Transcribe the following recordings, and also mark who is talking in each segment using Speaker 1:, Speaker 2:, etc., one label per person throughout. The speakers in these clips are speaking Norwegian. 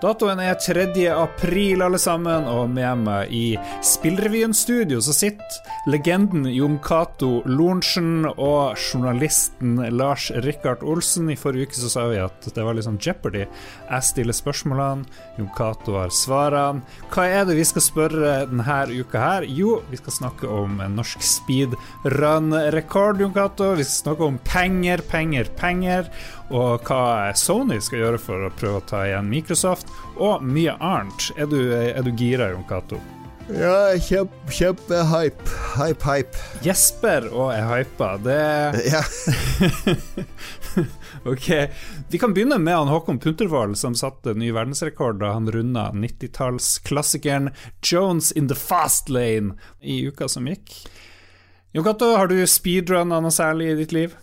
Speaker 1: Datoen er 3. april, alle sammen, og med meg i Spillrevyen-studio så sitter legenden Jon Cato Lorentzen og journalisten Lars Rikard Olsen. I forrige uke så sa vi at det var litt sånn Jeopardy. Jeg stiller spørsmålene, Jon Cato har svarene. Hva er det vi skal spørre denne uka her? Jo, vi skal snakke om en norsk speedrun-rekord, Jon Cato. Vi skal snakke om penger, penger, penger og hva Sony skal gjøre for å prøve å ta igjen Microsoft, og mye annet. Er du, er du gira, Jon Cato?
Speaker 2: Ja, kjempe, kjempehype. Hype, hype.
Speaker 1: Jesper og er hypa, det
Speaker 2: Ja.
Speaker 1: Ok. Vi kan begynne med han Håkon Puntervold, som satte ny verdensrekord da han runda 90-tallsklassikeren Jones in the Fast Lane i uka som gikk. Jon Cato, har du speedrunna noe særlig i ditt liv?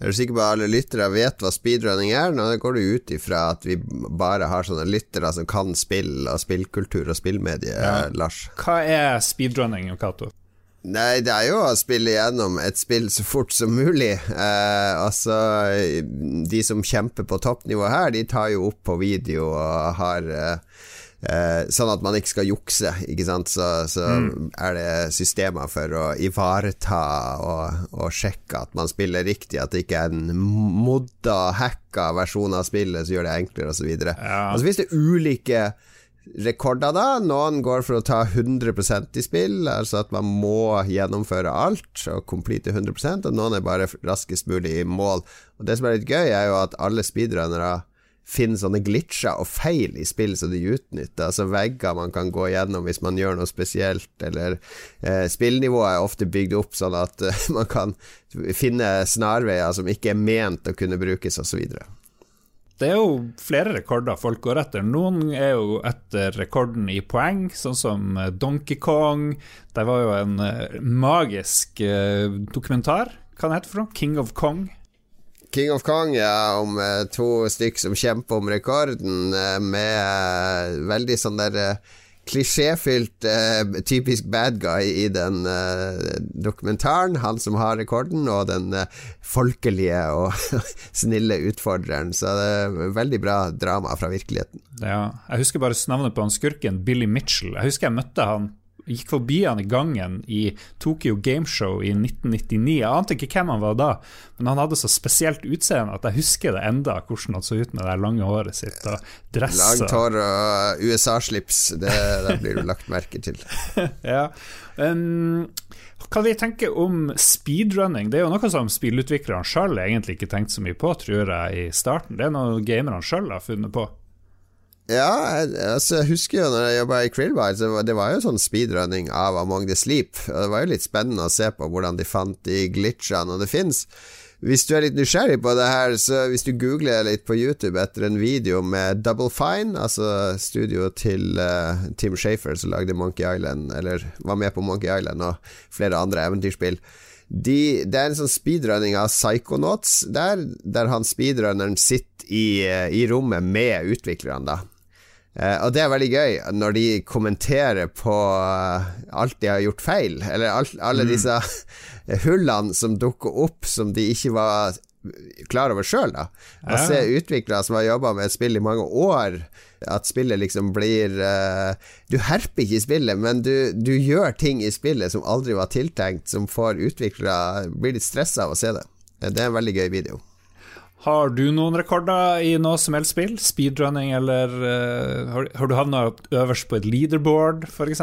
Speaker 2: Er du sikker på at alle lyttere vet hva speedrunning er? Nå går du ut ifra at vi bare har sånne lyttere som kan spill og spillkultur og spillmedie,
Speaker 1: Ja.
Speaker 2: Lars.
Speaker 1: Hva er speedrunning, Cato?
Speaker 2: Nei, det er jo å spille gjennom et spill så fort som mulig. Eh, altså, de som kjemper på toppnivå her, de tar jo opp på video og har eh, eh, Sånn at man ikke skal jukse, ikke sant. Så, så er det systemer for å ivareta og, og sjekke at man spiller riktig, at det ikke er en modda, hacka versjon av spillet som gjør det enklere, osv.
Speaker 1: Ja.
Speaker 2: Altså, hvis det ulike rekorder, da. Noen går for å ta 100% i spill, altså at man må gjennomføre alt og complete 100% og noen er bare raskest mulig i mål. Og Det som er litt gøy, er jo at alle speedrunnere finner sånne glitcher og feil i spill som de utnytter. Altså vegger man kan gå gjennom hvis man gjør noe spesielt, eller eh, Spillnivået er ofte bygd opp sånn at eh, man kan finne snarveier som ikke er ment å kunne brukes, osv.
Speaker 1: Det er jo flere rekorder folk går etter. Noen er jo etter rekorden i poeng, sånn som eh, Donkey Kong. Det var jo en eh, magisk eh, dokumentar. Hva den heter for noe? King of Kong?
Speaker 2: King of Kong, ja, om eh, to stykk som kjemper om rekorden, eh, med eh, veldig sånn der klisjéfylt eh, typisk bad guy i den eh, dokumentaren. Han som har rekorden, og den eh, folkelige og snille utfordreren. Så det er veldig bra drama fra virkeligheten.
Speaker 1: Ja, jeg husker bare navnet på han skurken, Billy Mitchell. Jeg husker jeg møtte han gikk forbi han i gangen i Tokyo Gameshow i 1999. Jeg ante ikke hvem han var da, men han hadde så spesielt utseende at jeg husker det enda, hvordan han så ut med det lange håret sitt og dress.
Speaker 2: Langt hår og USA-slips, det, det blir du lagt merke til.
Speaker 1: Ja. Um, hva vi tenker om speedrunning? Det er jo noe som spillutviklerne sjøl egentlig ikke tenkte så mye på, tror jeg, i starten. Det er noe gamerne sjøl har funnet på.
Speaker 2: Ja, altså, jeg husker jo når jeg jobba i Krillbite, det var jo sånn speedrunning av Among the Sleep. Og det var jo litt spennende å se på hvordan de fant de glitchene, og det fins. Hvis du er litt nysgjerrig på det her, så hvis du googler litt på YouTube etter en video med Double Fine, altså studioet til uh, Tim Shafer som lagde Monkey Island, eller var med på Monkey Island og flere andre eventyrspill de, Det er en sånn speedrunning av Psychonauts der, der han speedrunneren sitter i, eh, i rommet med utviklerne, da. Eh, og det er veldig gøy når de kommenterer på uh, alt de har gjort feil, eller alt, alle disse hullene som dukker opp som de ikke var klar over sjøl. Å
Speaker 1: Ja.
Speaker 2: se utviklere som har jobba med et spill i mange år, at spillet liksom blir uh, Du herper ikke i spillet, men du, du gjør ting i spillet som aldri var tiltenkt, som får utviklere blir litt stressa av å se det. Det er en veldig gøy video.
Speaker 1: Har du noen rekorder i noe som helst spill? Speedrunning, eller uh, har, har du havna øverst på et leaderboard, f.eks.?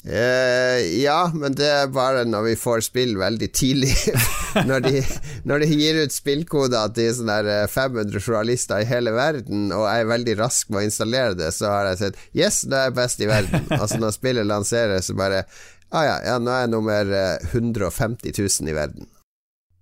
Speaker 2: Uh, ja, men det er bare når vi får spill veldig tidlig. når, de, når de gir ut spillkoder til sånne eh, 500 journalister i hele verden, og jeg er veldig rask med å installere det, så har jeg sett Yes, nå er jeg best i verden. altså når spillet lanseres, så bare Ah ja, ja, nå er jeg nummer eh, 150 000 i verden.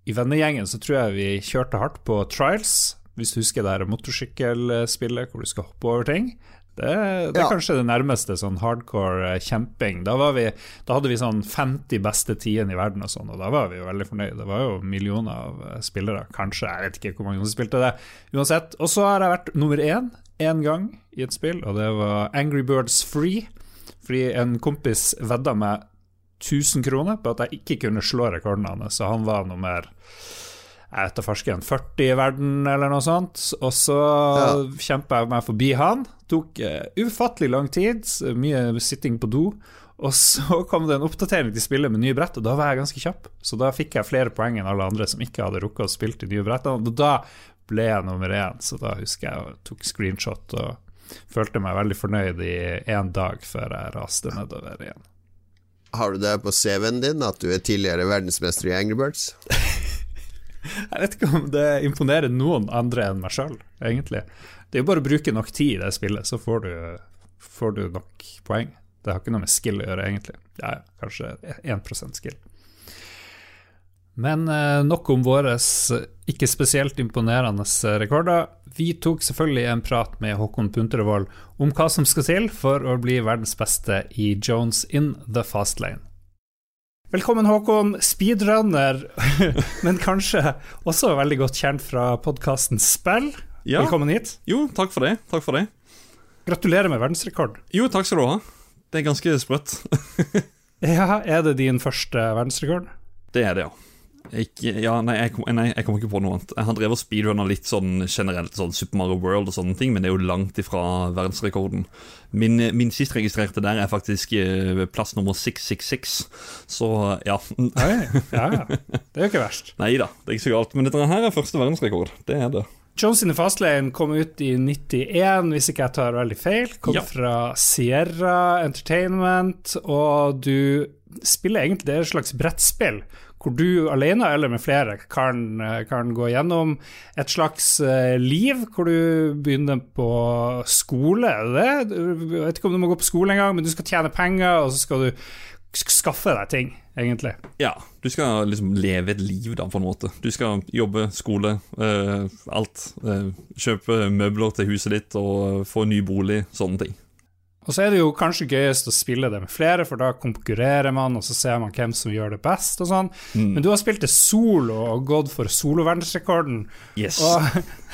Speaker 1: I vennegjengen så tror jeg vi kjørte hardt på Trials, hvis du husker det her motorsykkelspillet hvor du skal hoppe over ting. Det, det er
Speaker 2: Ja.
Speaker 1: kanskje det nærmeste sånn hardcore eh, kjemping. Da, var vi, da hadde vi sånn 50 beste tidene i verden og sånn, og da var vi jo veldig fornøyd. Det var jo millioner av eh, spillere, kanskje, jeg vet ikke hvor mange som spilte det. Uansett. Og så har jeg vært nummer én én gang i et spill, og det var Angry Birds Free. Fordi en kompis vedda meg 1000 kroner på at jeg ikke kunne slå rekorden hans, så han var nummer jeg vet da 40 i verden, eller noe sånt. Og så ja. kjempa jeg meg forbi han. Tok uh, ufattelig lang tid, mye sitting på do. Og så kom det en oppdatering til spillet med nye brett, og da var jeg ganske kjapp. Så da fikk jeg flere poeng enn alle andre som ikke hadde rukket å spille de nye brettene. Og da ble jeg nummer én, så da husker jeg og tok screenshot og følte meg veldig fornøyd i én dag før jeg raste nedover igjen.
Speaker 2: Har du det på CV-en din at du er tidligere verdensmester i Angry Birds?
Speaker 1: Jeg vet ikke om det imponerer noen andre enn meg sjøl, egentlig. Det er jo bare å bruke nok tid i det spillet, så får du, får du nok poeng. Det har ikke noe med skill å gjøre, egentlig. Ja, kanskje 1% skill. Men eh, nok om våre ikke spesielt imponerende rekorder. Vi tok selvfølgelig en prat med Håkon Puntervold om hva som skal til for å bli verdens beste i Jones in the fast lane. Velkommen, Håkon. Speedrunner, men kanskje også veldig godt kjent fra podkasten Spill. Ja. Velkommen hit.
Speaker 3: Jo, takk for det. Takk for det.
Speaker 1: Gratulerer med verdensrekord.
Speaker 3: Jo, takk skal du ha. Det er ganske sprøtt.
Speaker 1: ja, er det din første verdensrekord?
Speaker 3: Det er det, ja. Ikke, ja, nei, jeg, kom, nei, jeg kommer ikke på noe annet. Jeg har drevet speedrunner litt sånn generelt, sånn Super Mario World og sånne ting, men det er jo langt ifra verdensrekorden. Min, min sist registrerte der er faktisk eh, plass nummer 666, så ja.
Speaker 1: Oi, ja, Det er jo ikke verst.
Speaker 3: Nei da, det er ikke så galt. Men dette her er første verdensrekord. Det er det.
Speaker 1: Jones in the Fastlane kom ut i 91, hvis ikke jeg tar veldig feil. Kom ja. fra Sierra Entertainment, og du spiller egentlig det er et slags brettspill hvor du alene eller med flere kan, kan gå gjennom et slags uh, liv, hvor du begynner på skole. Det? Jeg vet ikke om du må gå på skole engang, men du skal tjene penger, og så skal du skaffe deg ting, egentlig.
Speaker 3: Ja, du skal liksom leve et liv, da, på en måte. Du skal jobbe, skole, uh, alt. Uh, kjøpe møbler til huset ditt og få ny bolig, sånne ting.
Speaker 1: Og så er det jo kanskje gøyest å spille det med flere, for da konkurrerer man, og så ser man hvem som gjør det best og sånn. Mm. Men du har spilt det solo og gått for soloverdensrekorden.
Speaker 3: Yes.
Speaker 1: Og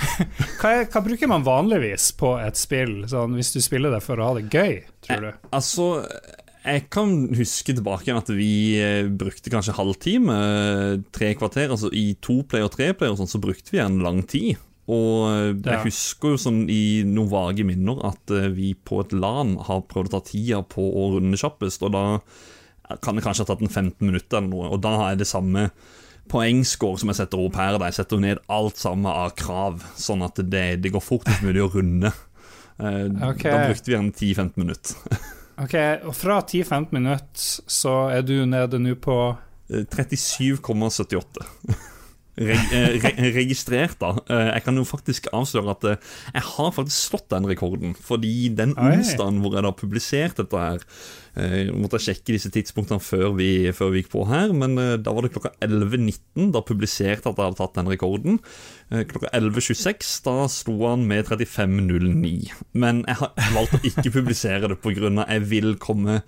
Speaker 1: hva, er, hva, bruker man vanligvis på et spill, sånn, hvis du spiller det for å ha det gøy, tror du?
Speaker 3: Jeg, altså jeg kan huske tilbake igjen at vi eh, brukte kanskje halvtime, eh, tre kvarter. Altså I to player og tre player sånn, så brukte vi en lang tid. Og eh, jeg husker jo sånn i noen vage minner at eh, vi på et LAN har prøvd å ta tida på å runde kjappest, og da kan det kanskje ha tatt en 15 minutter eller noe, og da har jeg det samme poengscore som jeg setter opp her. Jeg setter ned alt sammen av krav, sånn at det, det går fortest mulig å runde. Eh, okay. Da brukte vi en 10-15 minutter.
Speaker 1: ok, og fra 10-15 minutter så er du nede nå på
Speaker 3: 37,78. Reg eh, re registrert, da. Eh, jeg kan jo faktisk avsløre at eh, jeg har faktisk slått den rekorden. Fordi den onsdagen hvor jeg da publiserte dette her Jeg måtte sjekke disse tidspunktene før vi, før vi gikk på her, men da var det klokka 11.19 da publiserte at jeg hadde tatt den rekorden. Klokka 11.26 da slo han med 35.09. Men jeg har valgt å ikke publisere det pga. jeg vil komme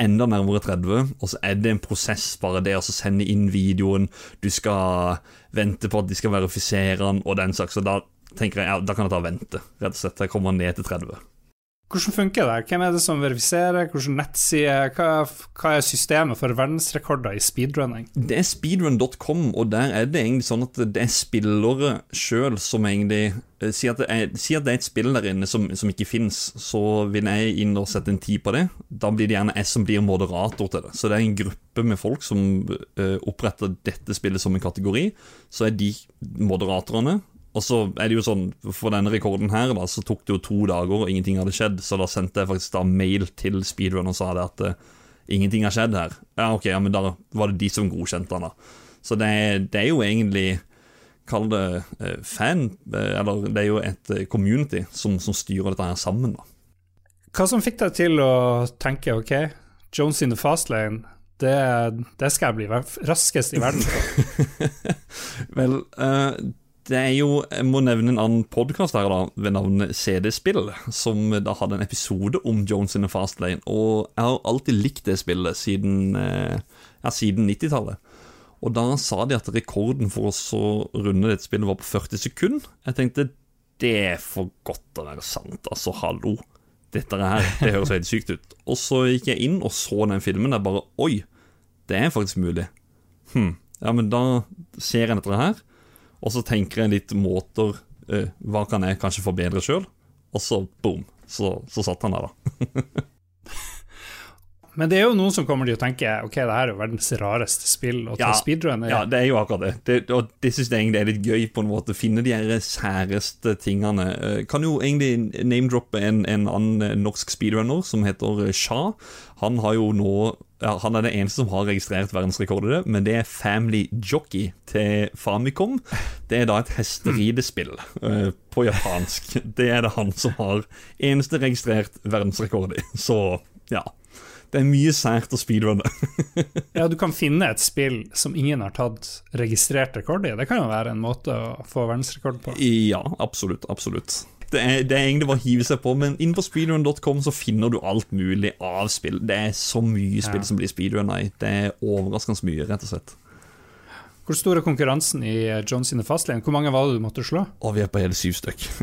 Speaker 3: enda nærmere 30, og så er det en prosess, bare det å sende inn videoen. Du skal vente på at de skal verifisere den, og den slags. Så da tenker jeg ja, da kan jeg ta og vente, rett og slett. Jeg kommer ned til 30.
Speaker 1: Hvordan funker det? Hvem er det som verifiserer? Hvilken nettside? Hva, hva, er systemet for verdensrekorder i speedrunning?
Speaker 3: Det er speedrun.com, og der er det egentlig sånn at det er spillere sjøl som egentlig Si sier at, er, si at, det er, et spill der inne som, som ikke fins, så vil jeg inn og sette en tid på det. Da blir det gjerne jeg som blir moderator til det. Så det er en gruppe med folk som uh, oppretter dette spillet som en kategori. Så er de moderatorene og så er det jo sånn, For denne rekorden her da, så tok det jo to dager, og ingenting hadde skjedd. Så da sendte jeg faktisk da mail til Speedrun og sa det at uh, ingenting har skjedd her. Ja, ok, ja, men da var det de som godkjente den, da. Så det, det er jo egentlig Kall det uh, fan, uh, eller det er jo et community som, som, styrer dette her sammen. da.
Speaker 1: Hva som fikk deg til å tenke ok, Jones in the fast lane, det, det skal jeg bli raskest i verden på?
Speaker 3: Vel, uh, det er jo, Jeg må nevne en annen podkast her da, ved navn CD-spill, som da hadde en episode om Jones in the Fast Lane. Og jeg har alltid likt det spillet siden, eh, ja, siden 90-tallet. Og da sa de at rekorden for å runde dette spillet var på 40 sekunder. Jeg tenkte det er for godt til å være sant, altså, hallo. Dette her, det høres helt sykt ut. Og så gikk jeg inn og så den filmen. Jeg bare Oi, det er faktisk mulig. Hm. Ja, men da ser jeg dette her. Og så tenker jeg litt måter eh, Hva kan jeg kanskje forbedre sjøl? Og så boom, så, så satt han der, da.
Speaker 1: Men det er jo noen som kommer til å tenke Ok, det her er jo verdens rareste spill å ta
Speaker 3: Ja,
Speaker 1: speedrun.
Speaker 3: Ja, det er jo akkurat det. det og det syns jeg egentlig er litt gøy, på en måte. Finne de her særeste tingene. Eh, Kan jo egentlig name-droppe en, en annen norsk speedrunner som heter eh, Shah. Han har jo nå ja, Han er det eneste som har registrert verdensrekord i det, men det er Family Jockey til Famicom. Det er da et hesteridespill uh, på japansk. Det er det han som har eneste registrert verdensrekord i. Så ja. Det er mye sært å speedrunne.
Speaker 1: Ja, du kan finne et spill som ingen har tatt registrert rekord i. Det kan jo være en måte å få verdensrekord på.
Speaker 3: Ja, absolutt. absolutt. Det er, det er egentlig bare å hive seg på, men inn på speedrun.com så finner du alt mulig av spill. Det er så mye spill
Speaker 1: Ja.
Speaker 3: som blir speedrunna i. Det er overraskende mye, rett og slett.
Speaker 1: Hvor stor er konkurransen i John sine fastlane? Hvor mange var det du måtte slå?
Speaker 3: Og vi er på hele syv stykk.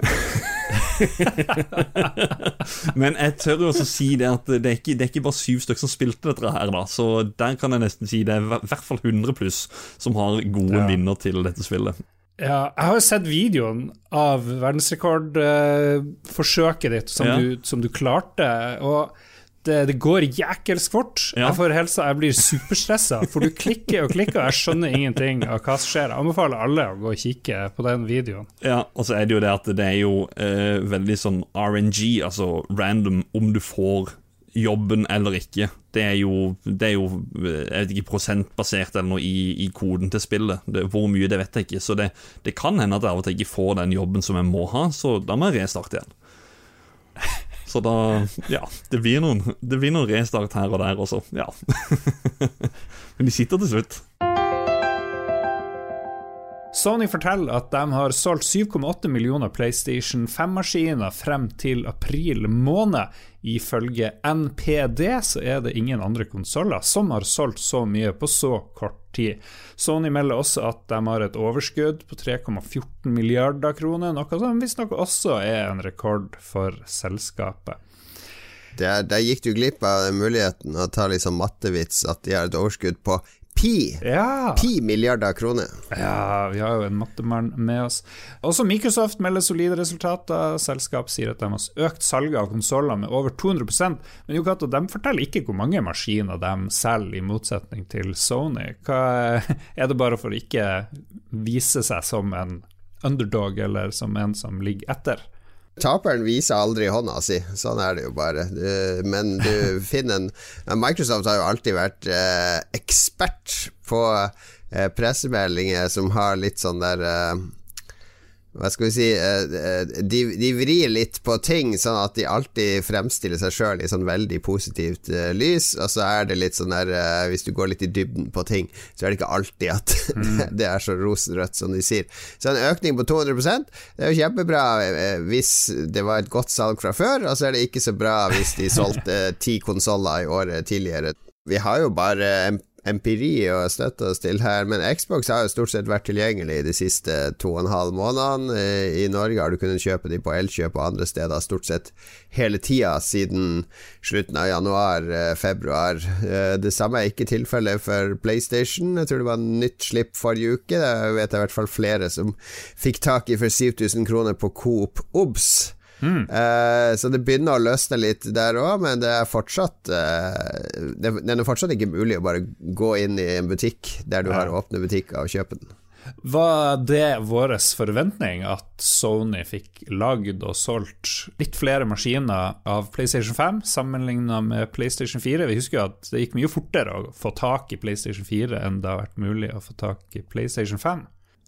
Speaker 3: Men jeg tør jo også si det at det er, ikke, det er ikke bare syv stykk som spilte dette her, da. Så der kan jeg nesten si det er i hvert fall 100 pluss som har gode
Speaker 1: Ja.
Speaker 3: minner til dette spillet.
Speaker 1: Ja, jeg har jo sett videoen av verdensrekordforsøket ditt som,
Speaker 3: Ja.
Speaker 1: du, som du klarte, og det, det går jækelsk fort.
Speaker 3: Ja.
Speaker 1: Jeg får helsa, jeg blir superstressa, for du klikker og klikker, og jeg skjønner ingenting av hva som skjer. Jeg anbefaler alle å gå og kikke på den videoen.
Speaker 3: Ja, og så er det jo det at det er jo eh, veldig sånn RNG, altså random, om du får jobben eller ikke. Det er jo, det er jo eh, jeg vet ikke, prosentbasert eller noe i, i koden til spillet. Det, hvor mye, det vet jeg ikke. Så det, det kan hende at jeg av og til ikke får den jobben som jeg må ha, så da må jeg restarte igjen. Så da Ja, det blir noen, det blir noen restart her og der også. Ja. Men de sitter til slutt.
Speaker 1: Sony forteller at de har solgt 7,8 millioner PlayStation 5-maskiner frem til april måned. Ifølge NPD så er det ingen andre konsoller som har solgt så mye på så kort tid. Sony melder også at de har et overskudd på 3,14 milliarder kroner, noe som visstnok også er en rekord for selskapet.
Speaker 2: Der, der gikk du glipp av muligheten å ta liksom mattevits at de har et overskudd på pi.
Speaker 1: Ja.
Speaker 2: Pi milliarder kroner.
Speaker 1: Ja, vi har jo en mattemann med oss. Også Microsoft melder solide resultater. Selskap sier at de har økt salget av konsoller med over 200% Men Jokato, de forteller ikke hvor mange maskiner de selger, i motsetning til Sony. Hva, er det bare for å ikke vise seg som en underdog, eller som en som ligger etter?
Speaker 2: Taperen viser aldri hånda si, sånn er det jo bare. Du, men du finner en Microsoft har jo alltid vært eh, ekspert på eh, pressemeldinger som har litt sånn der eh, hva skal vi si eh, de, de vrir litt på ting, sånn at de alltid fremstiller seg sjøl i sånn veldig positivt eh, lys. Og så er det litt sånn der eh, Hvis du går litt i dybden på ting, så er det ikke alltid at det er så rosenrødt som de sier. Så en økning på 200% Det er jo kjempebra eh, hvis det var et godt salg fra før, og så er det ikke så bra hvis de solgte ti konsoller i året tidligere. Vi har jo bare en empiri å støtte oss til her, men Xbox har jo stort sett vært tilgjengelig de siste to og en halv månedene. Eh, I Norge har du kunnet kjøpe de på Elkjøp og andre steder stort sett hele tida siden slutten av januar, eh. Eh, Det samme er ikke tilfellet for PlayStation. Jeg tror det var nytt slipp forrige uke. Det vet jeg i hvert fall flere som fikk tak i for 7000 kroner på Coop Obs. Eh, så det begynner å løsne litt der òg, men det er fortsatt eh, Det det er fortsatt ikke mulig å bare gå inn i en butikk der du har åpne butikker og kjøpe den.
Speaker 1: Var det vår forventning at Sony fikk lagd og solgt litt flere maskiner av PlayStation 5 sammenligna med PlayStation 4? Vi husker jo at det gikk mye fortere å få tak i PlayStation 4 enn det har vært mulig å få tak i PlayStation 5.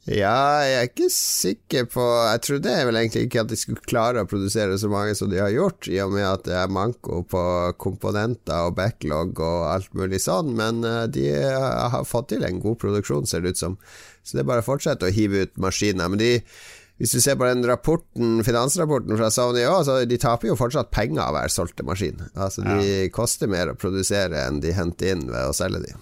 Speaker 2: Ja, jeg er ikke sikker på Jeg trodde vel egentlig ikke at de skulle klare å produsere så mange som de har gjort, i og med at det er manko på komponenter og backlog og alt mulig sånn, men eh, de har fått til en god produksjon, ser det ut som. Så det er bare å fortsette å hive ut maskiner. Men de hvis du ser på den rapporten, finansrapporten fra Sony òg, så de taper jo fortsatt penger av hver solgte maskin. Altså De koster mer å produsere enn de henter inn ved å selge de.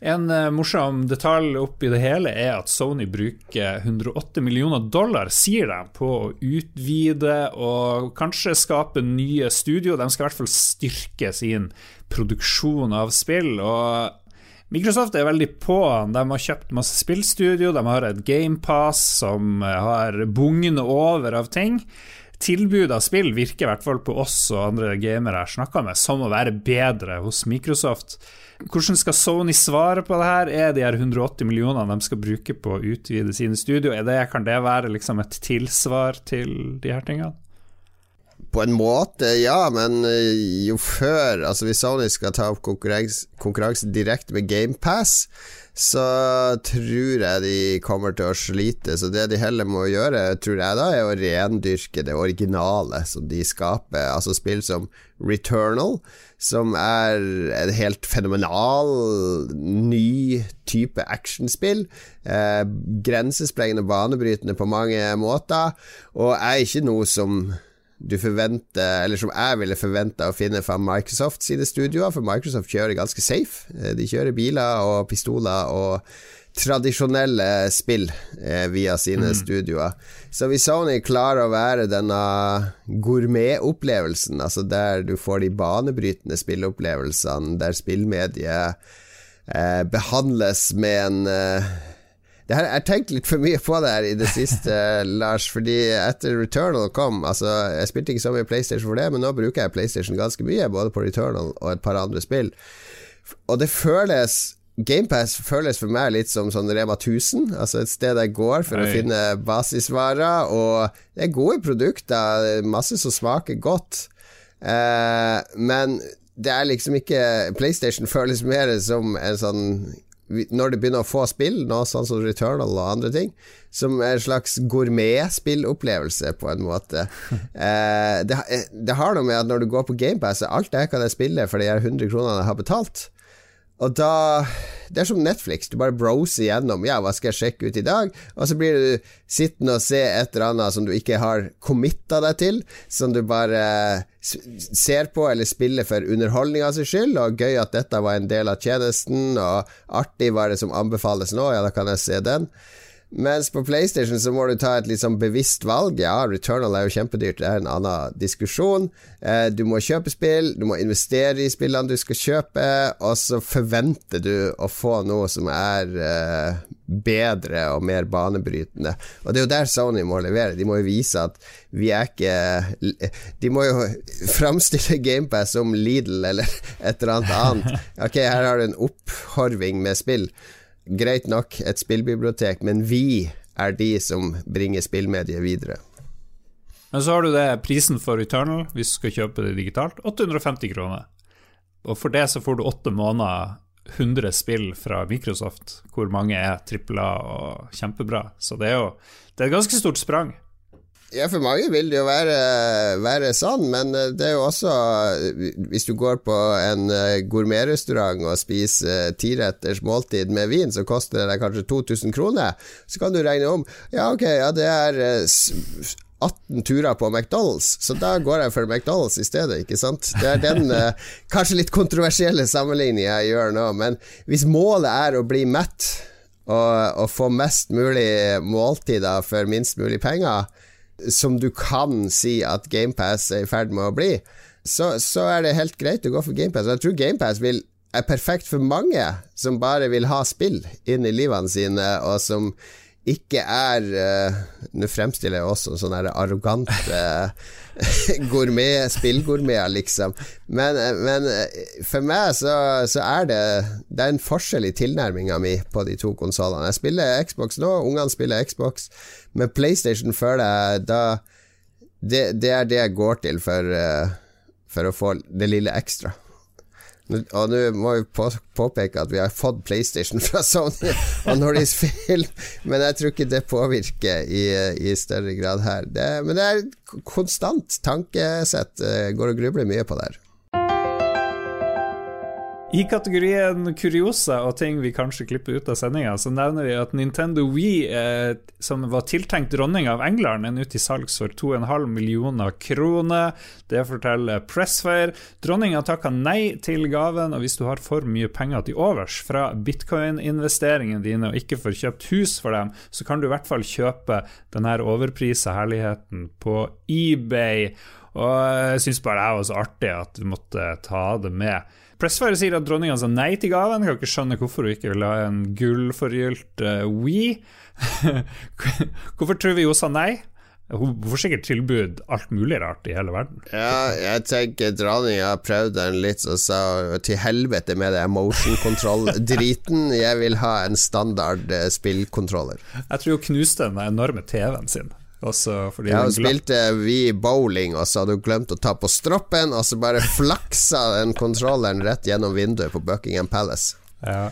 Speaker 1: En eh, morsom detalj oppi det hele er at Sony bruker 108 millioner dollar, sier de, på å utvide og kanskje skape nye studio. De skal i hvert fall styrke sin produksjon av spill. og Microsoft er veldig på. De har kjøpt masse spillstudio, de har et GamePass som har bugnet over av ting. Tilbudet av spill virker i hvert fall på oss og andre gamere jeg snakka med, som å være bedre hos Microsoft. Hvordan skal Sony svare på det her? Er de her 180 millionene de skal bruke på å utvide sine studio, det, kan det være liksom et tilsvar til de her tingene?
Speaker 2: På en måte, ja, men eh, jo før Altså Hvis Sony skal ta opp konkurranse, konkurranse direkte med GamePass, så tror jeg de kommer til å slite. Så det de heller må gjøre, tror jeg da, er å rendyrke det originale som de skaper. Altså spill som Returnal, som er en helt fenomenal ny type actionspill. Eh, grensesprengende, banebrytende på mange måter, og er ikke noe som du forventer, eller som jeg ville forventa å finne fra Microsoft sine studioer, for Microsoft kjører ganske safe. Eh, de kjører biler og pistoler og tradisjonelle spill eh, via sine mm. studioer. Så hvis Sony klarer å være denne gourmetopplevelsen, altså der du får de banebrytende spillopplevelsene, der spillmediet eh, behandles med en eh, det her, jeg har tenkt litt for mye på det her i det siste, Lars. Fordi etter Returnal kom Altså, jeg spilte ikke så mye PlayStation for det, men nå bruker jeg PlayStation ganske mye, både på Returnal og et par andre spill. Og det føles GamePass føles for meg litt som sånn Rema 1000, altså et sted jeg går for Hei. å finne basisvarer. Og det er gode produkter, masse som smaker godt. Eh, men det er liksom ikke PlayStation føles mer som en sånn når du begynner å få spill, nå, sånn som Returnal og andre ting, som er en slags gourmetspillopplevelse, på en måte. eh, det, det, har noe med at når du går på GamePass, alt det kan jeg spille for de 100 kronene jeg har betalt. Og da Det er som Netflix. Du bare browser gjennom Ja, hva skal jeg sjekke ut i dag? Og så blir du sittende og se et eller annet som du ikke har committa deg til, som du bare ser på eller spiller for underholdninga sin skyld, og gøy at dette var en del av tjenesten, og artig var det som anbefales nå, ja, da kan jeg se den. Mens på PlayStation så må du ta et litt sånn bevisst valg. Ja, Returnal er jo kjempedyrt, det er en annen diskusjon. Eh, du må kjøpe spill, du må investere i spillene du skal kjøpe, og så forventer du å få noe som er eh, bedre og mer banebrytende. Og det er jo der Sony må levere. De må jo vise at vi er ikke De må jo framstille GamePass som Lidl eller et eller annet annet. Ok, her har du en opphorving med spill greit nok et spillbibliotek, men vi er de som bringer spillmediet videre.
Speaker 1: Men så har du det prisen for Eternal, hvis du skal kjøpe det digitalt, 850 kroner. Og for det så får du åtte måneder 100 spill fra Microsoft, hvor mange er tripla og kjempebra. Så det er jo det er et ganske stort sprang.
Speaker 2: Ja, for mange vil det jo være, være sånn, men eh, det er jo også Hvis du går på en eh, gourmetrestaurant og spiser tiretters måltid med vin, så koster det deg kanskje 2000 kroner. Så kan du regne om Ja, ok, ja, det er 18 eh, turer på McDonald's, så da går jeg for McDonald's i stedet, ikke sant? Det er den kanskje litt kontroversielle sammenligningen jeg gjør nå, men hvis målet er å bli mett og, og få mest mulig måltider for minst mulig penger, som du kan si at GamePass er i ferd med å bli, så, så, er det helt greit å gå for GamePass. Jeg tror GamePass er perfekt for mange som bare vil ha spill inn i livene sine, og som ikke er uh, Nå fremstiller jeg også sånne arrogante uh, gourmet, spillgourmeter, liksom. Men, men, for meg så, så, er det Det er en forskjell i tilnærminga mi på de to konsollene. Jeg spiller Xbox nå, ungene spiller Xbox, men PlayStation føler jeg da det, det, er det jeg går til for, for å få det lille ekstra. Og nå må vi på, påpeke at vi har fått PlayStation fra Sony og Nordisk Film, men jeg tror ikke det påvirker i, i større grad her. Det, men det er konstant tankesett. Går og grubler mye på det her.
Speaker 1: I kategorien kuriosa og ting vi kanskje klipper ut av sendinga, så nevner vi at Nintendo Wii, eh, som var tiltenkt dronning av England, er nå til salgs for 2,5 millioner kroner. Det forteller Pressfire. Dronninga takka nei til gaven, og hvis du har for mye penger til overs fra bitcoin-investeringene dine og ikke får kjøpt hus for dem, så kan du i hvert fall kjøpe denne overprisa herligheten på eBay. Og jeg syns bare det her var så artig at vi måtte ta det med. Pressfire sier at dronninga sa nei til gaven. Jeg kan ikke skjønne hvorfor hun ikke ville ha en gullforgylt uh, We. hvorfor tror vi hun sa nei? Hun får sikkert tilbud alt mulig rart i hele verden.
Speaker 2: Ja, jeg tenker dronninga prøvde den litt og sa til helvete med det motion control-driten. Jeg vil ha en standard uh, spillkontroller.
Speaker 1: Jeg tror hun knuste den enorme TV-en sin. Også fordi
Speaker 2: ja, hun spilte vi bowling, og så hadde hun glemt å ta på stroppen, og så bare flaksa den kontrolleren rett gjennom vinduet på Buckingham Palace.
Speaker 1: Ja.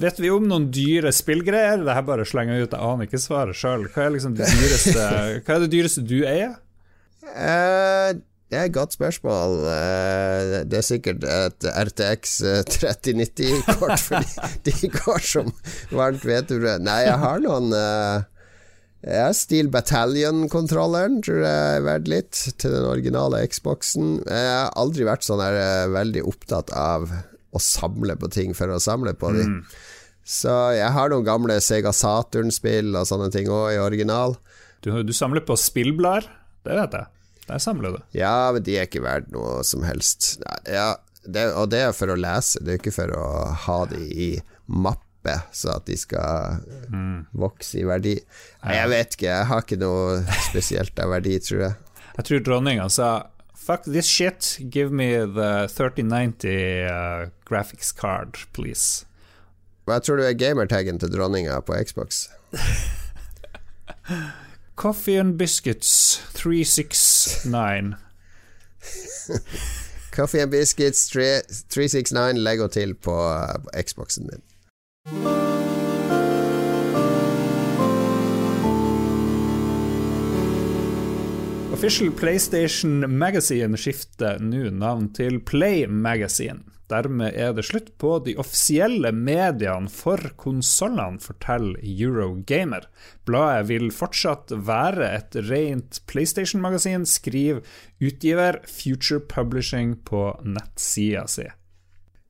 Speaker 1: Vet vi om noen dyre spillgreier? Det her bare slenger ut, jeg aner ikke svaret sjøl. Hva, liksom hva er det dyreste du eier?
Speaker 2: Uh, det er et godt spørsmål. Uh, det er sikkert et RTX 3090-kort, fordi de går som varmt hvetebrød. Nei, jeg har noen ja, Steel Battalion-kontrolleren tror jeg er verdt litt, til den originale Xboxen. Jeg har aldri vært sånn her veldig opptatt av å samle på ting for å samle på dem. Mm. Så jeg har noen gamle Sega Saturn-spill og sånne ting òg, i original.
Speaker 1: Du, du, samler på spillblader? Det vet jeg. Der samler du.
Speaker 2: Ja, men de er ikke verdt noe som helst. Ja, det, og det er for å lese, det er ikke for å ha de i mappe, så at de skal mm. vokse i verdi. Nei, jeg vet ikke, jeg har ikke noe spesielt av verdi, tror jeg.
Speaker 1: Jeg tror dronninga sa Fuck this shit. Give me the 3090 uh, graphics card, please.
Speaker 2: Hva tror du er gamertagen til dronninga på Xbox?
Speaker 1: Coffee and biscuits 369.
Speaker 2: Coffee and biscuits 369 legger til på uh, Xboxen din.
Speaker 1: Official PlayStation Magazine skifter nå navn til Play Magazine. Dermed er det slutt på de offisielle mediene for konsollene, forteller Eurogamer. Bladet vil fortsatt være et rent PlayStation-magasin, skriver utgiver Future Publishing på nettsida si.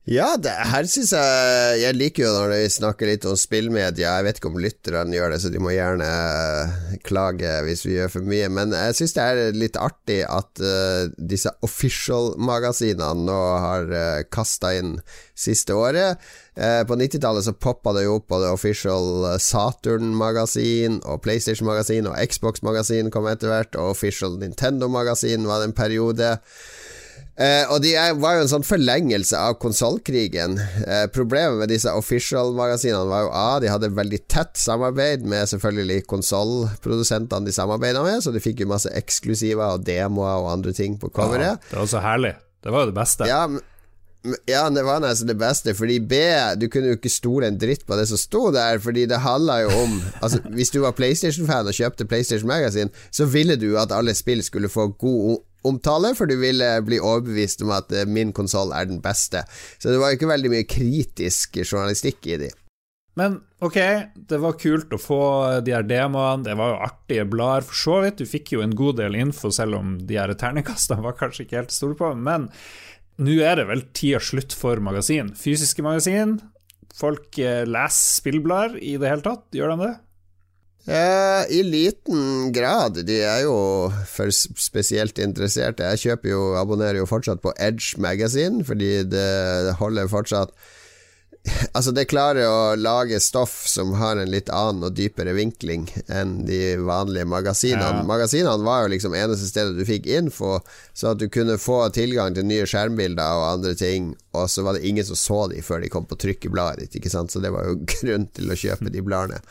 Speaker 2: Ja, det, her syns jeg Jeg liker jo når vi snakker litt om spillmedia. Jeg vet ikke om lytterne gjør det, så de må gjerne eh, klage hvis vi gjør for mye. Men jeg syns det er litt artig at uh, disse official-magasinene nå har uh, eh, kasta inn siste året. Uh, på 90-tallet så poppa det jo opp både official Saturn-magasin og PlayStation-magasin og Xbox-magasin kom etter hvert, og official Nintendo-magasin var det en periode. Eh, og de er, var jo en sånn forlengelse av konsollkrigen. Eh, problemet med disse official-magasinene var jo A, de hadde veldig tett samarbeid med selvfølgelig konsollprodusentene de samarbeida med, så de fikk jo masse eksklusiver og demoer og andre ting på coveret.
Speaker 1: Ja, det var så herlig. Det var jo det beste.
Speaker 2: Ja, ja, det var nesten det beste, fordi B Du kunne jo ikke stole en dritt på det som sto der, fordi det handla jo om Altså, Hvis du var PlayStation-fan og kjøpte PlayStation Magasin, så ville du at alle spill skulle få god omtale, for du ville bli overbevist om at eh, min konsoll er den beste. Så det var ikke veldig mye kritisk journalistikk i de.
Speaker 1: Men ok, det var kult å få de her demoene, det var jo artige blader for så vidt. Du fikk jo en god del info, selv om de her terningkastene var kanskje ikke helt store på. Men nå er det vel tida slutt for magasin. Fysiske magasin. Folk eh, leser spillblader i det hele tatt, gjør de det?
Speaker 2: Eh, I liten grad. De er jo for spesielt interesserte. Jeg kjøper jo, abonnerer jo fortsatt på Edge Magazine, fordi det holder fortsatt Altså, det klarer å lage stoff som har en litt annen og dypere vinkling enn de vanlige magasinene. Ja. Magasinene var jo liksom eneste stedet du fikk info, så at du kunne få tilgang til nye skjermbilder og andre ting, og så var det ingen som så de før de kom på trykk i bladet ditt, ikke sant, så det var jo grunn til å kjøpe de bladene.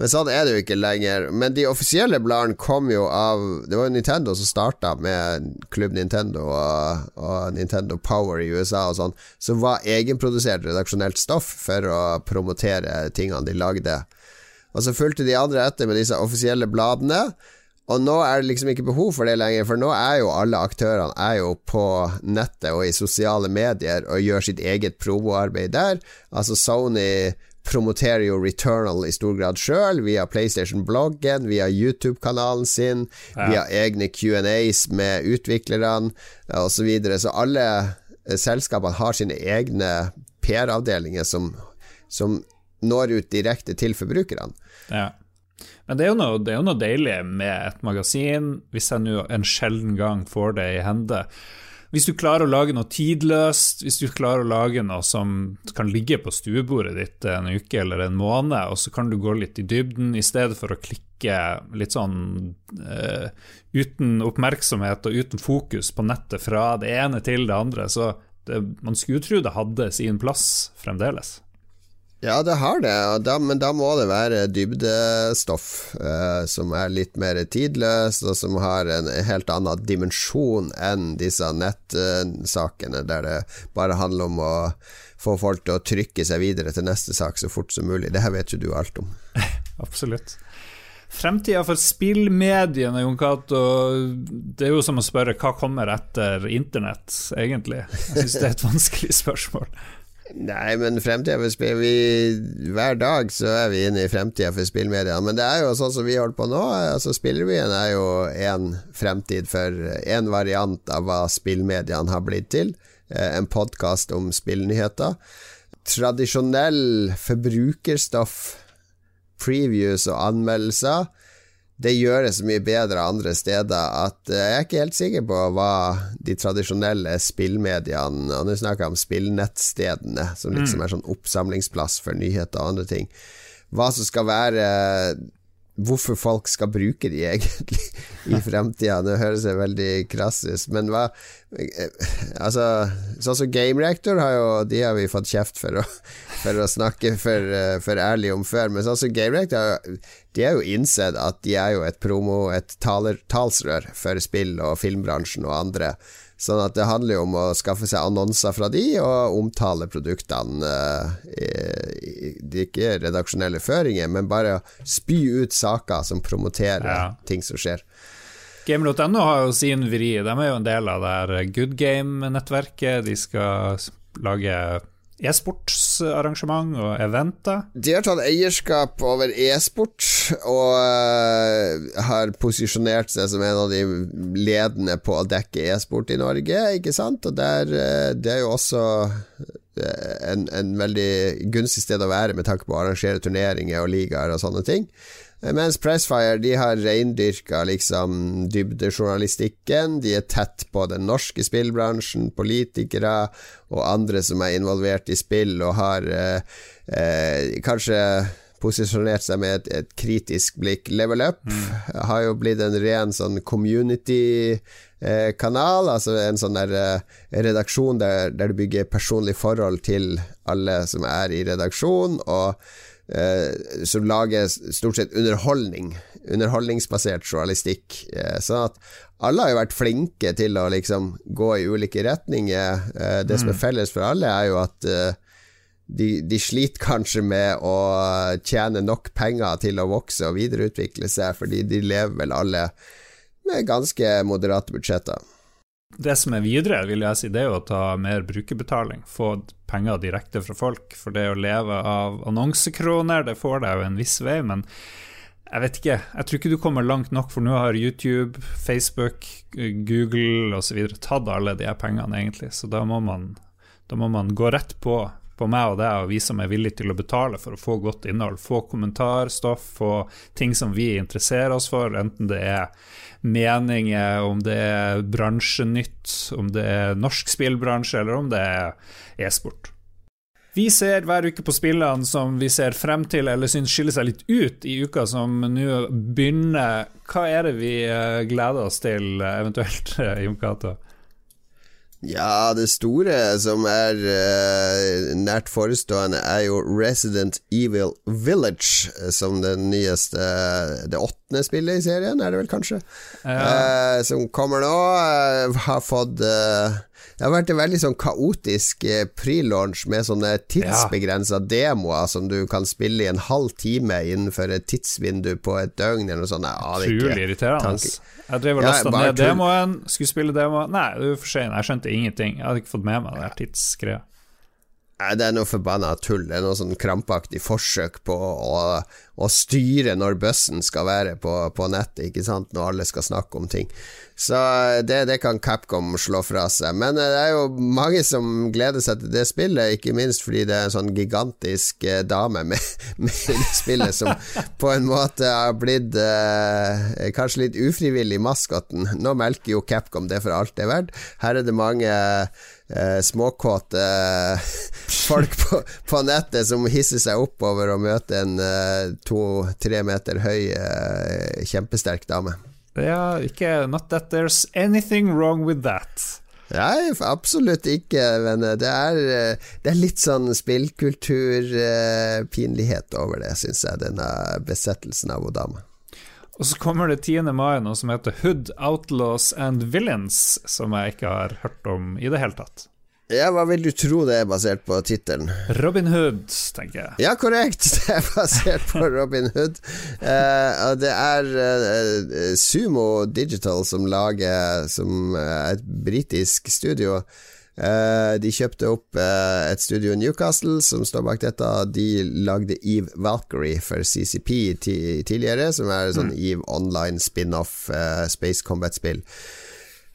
Speaker 2: Men sånn er det jo ikke lenger. Men de offisielle bladene kom jo av Det var jo Nintendo som starta med Klubb Nintendo og, og, Nintendo Power i USA og sånn, som var egenprodusert redaksjonelt stoff for å promotere tingene de lagde. Og så fulgte de andre etter med disse offisielle bladene. Og nå er det liksom ikke behov for det lenger, for nå er jo alle aktørene er jo på nettet og i sosiale medier og gjør sitt eget promoarbeid der. Altså Sony promoterer jo Returnal i stor grad sjøl, via PlayStation-bloggen, via YouTube-kanalen sin, ja. via egne Q&As med utviklerne osv. Så, videre. så alle eh, selskapene har sine egne PR-avdelinger som, som, når ut direkte til forbrukerne.
Speaker 1: Ja. Men det er, noe, det er, jo noe, deilig med et magasin, hvis jeg nå en sjelden gang får det i hende. Hvis du klarer å lage noe tidløst, hvis du klarer å lage noe som kan ligge på stuebordet ditt en uke eller en måned, og så kan du gå litt i dybden i stedet for å klikke litt sånn uh, uten oppmerksomhet og uten fokus på nettet fra det ene til det andre, så det, man skulle tro det hadde sin plass fremdeles.
Speaker 2: Ja, det har det, da, men da må det være dybdestoff eh, som er litt mer tidløst, og som har en helt annen dimensjon enn disse nettsakene, der det bare handler om å få folk til å trykke seg videre til neste sak så fort som mulig. Det her vet jo du alt om.
Speaker 1: Absolutt. Fremtida for spillmediene, Jon Cato, det er jo som å spørre hva kommer etter internett, egentlig? Jeg syns det er et vanskelig spørsmål.
Speaker 2: Nei, men fremtida for spill vi, Hver dag så er vi inne i fremtida for spillmedia. Men det er jo sånn som vi holder på nå. Altså Spillrevyen er jo én fremtid for én variant av hva spillmediene har blitt til. Eh, en podkast om spillnyheter. Tradisjonell forbrukerstoff, previews og anmeldelser det gjøres mye bedre andre steder at eh, jeg er ikke helt sikker på hva de tradisjonelle spillmediene Og nå snakker jeg om spillnettstedene, som liksom mm. er sånn oppsamlingsplass for nyheter og andre ting. Hva som skal være Hvorfor folk skal bruke de egentlig i fremtida. Det høres veldig krass ut, men hva eh, Altså, sånn som Game Reactor har jo De har vi fått kjeft for å, for å snakke for, eh, for, ærlig om før, men sånn som Game Reactor De har jo innsett at de er jo et promo, et taler, talsrør for spill- og filmbransjen og andre. Sånn at det handler jo om å skaffe seg annonser fra de, og omtale produktene. Eh, det er ikke redaksjonelle føringer, men bare spy ut saker som promoterer ja. ting som skjer.
Speaker 1: Game.no har jo sin vri. De er jo en del av det her Good Game-nettverket. De skal lage e-sportsarrangement og eventer.
Speaker 2: De har tatt eierskap over e-sport og uh, har posisjonert seg som en av de ledende på å dekke e-sport i Norge, ikke sant? Og der, uh, det er jo også uh, en, en, veldig gunstig sted å være med tanke på å arrangere turneringer og ligaer og sånne ting. Mens Pressfire de har reindyrka liksom dybdejournalistikken. De er tett på den norske spillbransjen, politikere og andre som er involvert i spill, og har eh, eh, kanskje posisjonert seg med et, et, kritisk blikk. Level Up mm. har jo blitt en ren sånn community-kanal, eh, altså en sånn der eh, redaksjon der, der du bygger personlig forhold til alle som er i redaksjon. og eh, som lager stort sett underholdning. Underholdningsbasert journalistikk. Eh, sånn at alle har jo vært flinke til å liksom gå i ulike retninger. Eh, det som er mm. felles for alle, er jo at eh, de, de, sliter kanskje med å tjene nok penger til å vokse og videreutvikle seg, fordi de lever vel alle med ganske moderate budsjetter.
Speaker 1: Det som er videre, vil jeg si, det er jo å ta mer brukerbetaling. Få penger direkte fra folk. For det å leve av annonsekroner, det får deg jo en viss vei, men jeg vet ikke. Jeg tror ikke du kommer langt nok, for nå har YouTube, Facebook, Google osv. tatt alle de pengene, egentlig. Så da må man, da må man gå rett på på meg og deg og vi som er villige til å betale for å få godt innhold. Få kommentarstoff, få ting som vi interesserer oss for, enten det er meninger, om det er bransjenytt, om det er norsk spillbransje, eller om det er e-sport. Vi ser hver uke på spillene som vi ser frem til eller syns skiller seg litt ut i uka som nå begynner. Hva er det vi eh, gleder oss til, eventuelt, Jon Cato?
Speaker 2: Ja, det store som er uh, nært forestående, er jo Resident Evil Village, eh, som den nyeste Det åttende spillet i serien, er det vel kanskje? Ja. Uh, som kommer nå. Uh, har fått det har vært en veldig sånn kaotisk eh, pre-launch med sånne tidsbegrensa ja. demoer som du kan spille i en halv time innenfor et tidsvindu på et døgn eller noe sånt.
Speaker 1: Utrolig irriterende. Jeg drev og lasta ja, ned demoen, skulle spille demoen Nei, du er for sein, jeg skjønte ingenting. Jeg hadde ikke fått med meg det tidsgreia.
Speaker 2: Nei, det er noe forbanna tull. Det er noe sånn krampaktig forsøk på å, å styre når bussen skal være på, på nettet, ikke sant, når alle skal snakke om ting. Så det, det, kan Capcom slå fra seg. Men det er jo mange som gleder seg til det spillet, ikke minst fordi det er en sånn gigantisk uh, dame med, med det spillet som på en måte har blitt eh, kanskje litt ufrivillig maskoten. Nå melker jo Capcom det for alt det er verdt. Her er det mange eh, småkåte folk på, på, nettet som hisser seg opp over å møte en to-tre meter høy kjempesterk dame.
Speaker 1: Ja, ikke Not that there's anything wrong with that.
Speaker 2: Nei, absolutt ikke, men det er, det er litt sånn spillkulturpinlighet over det, syns jeg, denne besettelsen av dama.
Speaker 1: Og så kommer det 10. mai noe som heter Hood Outlaws and Villains, som jeg ikke har hørt om i det hele tatt.
Speaker 2: Ja, Hva vil du tro det er basert på tittelen?
Speaker 1: Robin Hood, tenker jeg.
Speaker 2: Ja, korrekt. Det er basert på Robin Hood. Uh, det er uh, Sumo Digital som lager Som er et britisk studio. Uh, de kjøpte opp et studio i Newcastle som står bak dette. De lagde Eve Valkyrie for CCP tidligere, som er sånn mm. Eve online spin-off Space Combat-spill.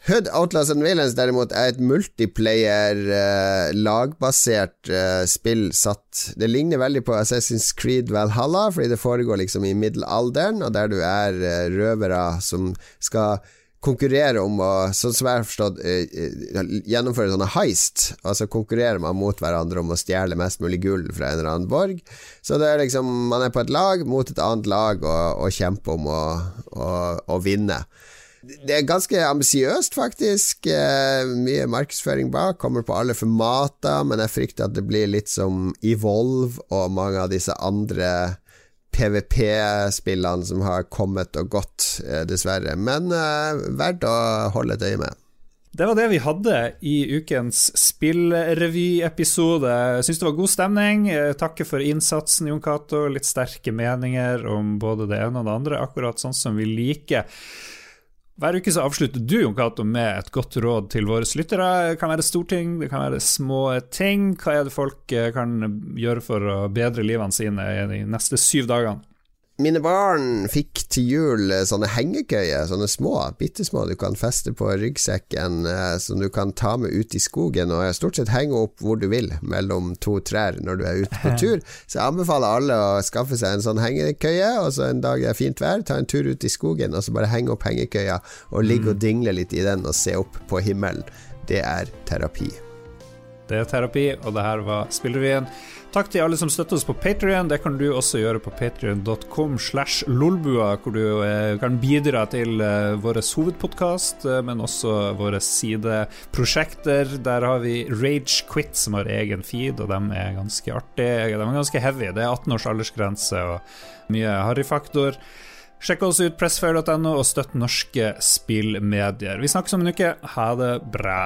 Speaker 2: Hood Outlaws and Villains derimot er et multiplayer, uh, lagbasert uh, spill satt Det ligner veldig på Assassin's Creed Valhalla, fordi det foregår liksom i middelalderen, og der du er uh, røvere som skal konkurrere om å, sånn som jeg har forstått, gjennomføre sånne heist. Altså konkurrerer man mot hverandre om å stjele mest mulig gull fra en eller annen borg. Så det er liksom man er på et lag mot et annet lag og, og kjemper om å, å, å vinne. Det er ganske ambisiøst, faktisk. Eh, mye markedsføring bak. Kommer på alle formater, men jeg frykter at det blir litt som Evolve og mange av disse andre PVP-spillene som har kommet og gått, eh, dessverre. Men eh, verdt å holde et øye med.
Speaker 1: Det var det vi hadde i ukens spillrevyepisode. Syns det var god stemning. Takker for innsatsen, Jon Cato. Litt sterke meninger om både det ene og det andre, akkurat sånn som vi liker. Hver uke så avslutter du Jon Cato, med et godt råd til våre lyttere. Det kan være storting, det kan være små ting. Hva er det folk eh, kan gjøre for å bedre livene sine de neste syv dagene?
Speaker 2: Mine barn fikk til jul eh, sånne hengekøyer, sånne små, bitte små du kan feste på ryggsekken, eh, som du kan ta med ut i skogen og stort sett henge opp hvor du vil, mellom to trær når du er ute på tur. Så jeg anbefaler alle å skaffe seg en sånn hengekøye, og så en dag det er fint vær, ta en tur ut i skogen, og så bare henge opp hengekøya og ligge og mm. dingle litt i den og se opp på himmelen. Det er terapi.
Speaker 1: Det er terapi, og det her var Spillrevyen. Takk til alle som støtter oss på Patrion. Det kan du også gjøre på patrion.com slash lolbua, hvor du eh, kan bidra til eh, vår hovedpodkast, eh, men også våre sideprosjekter. Der har vi Rage Quit, som har egen feed, og de er ganske artige. De er ganske heavy. Det er 18 års aldersgrense og mye harryfaktor. Sjekk oss ut, pressfair.no, og støtt norske spillmedier. Vi snakkes om en uke. Ha det bra.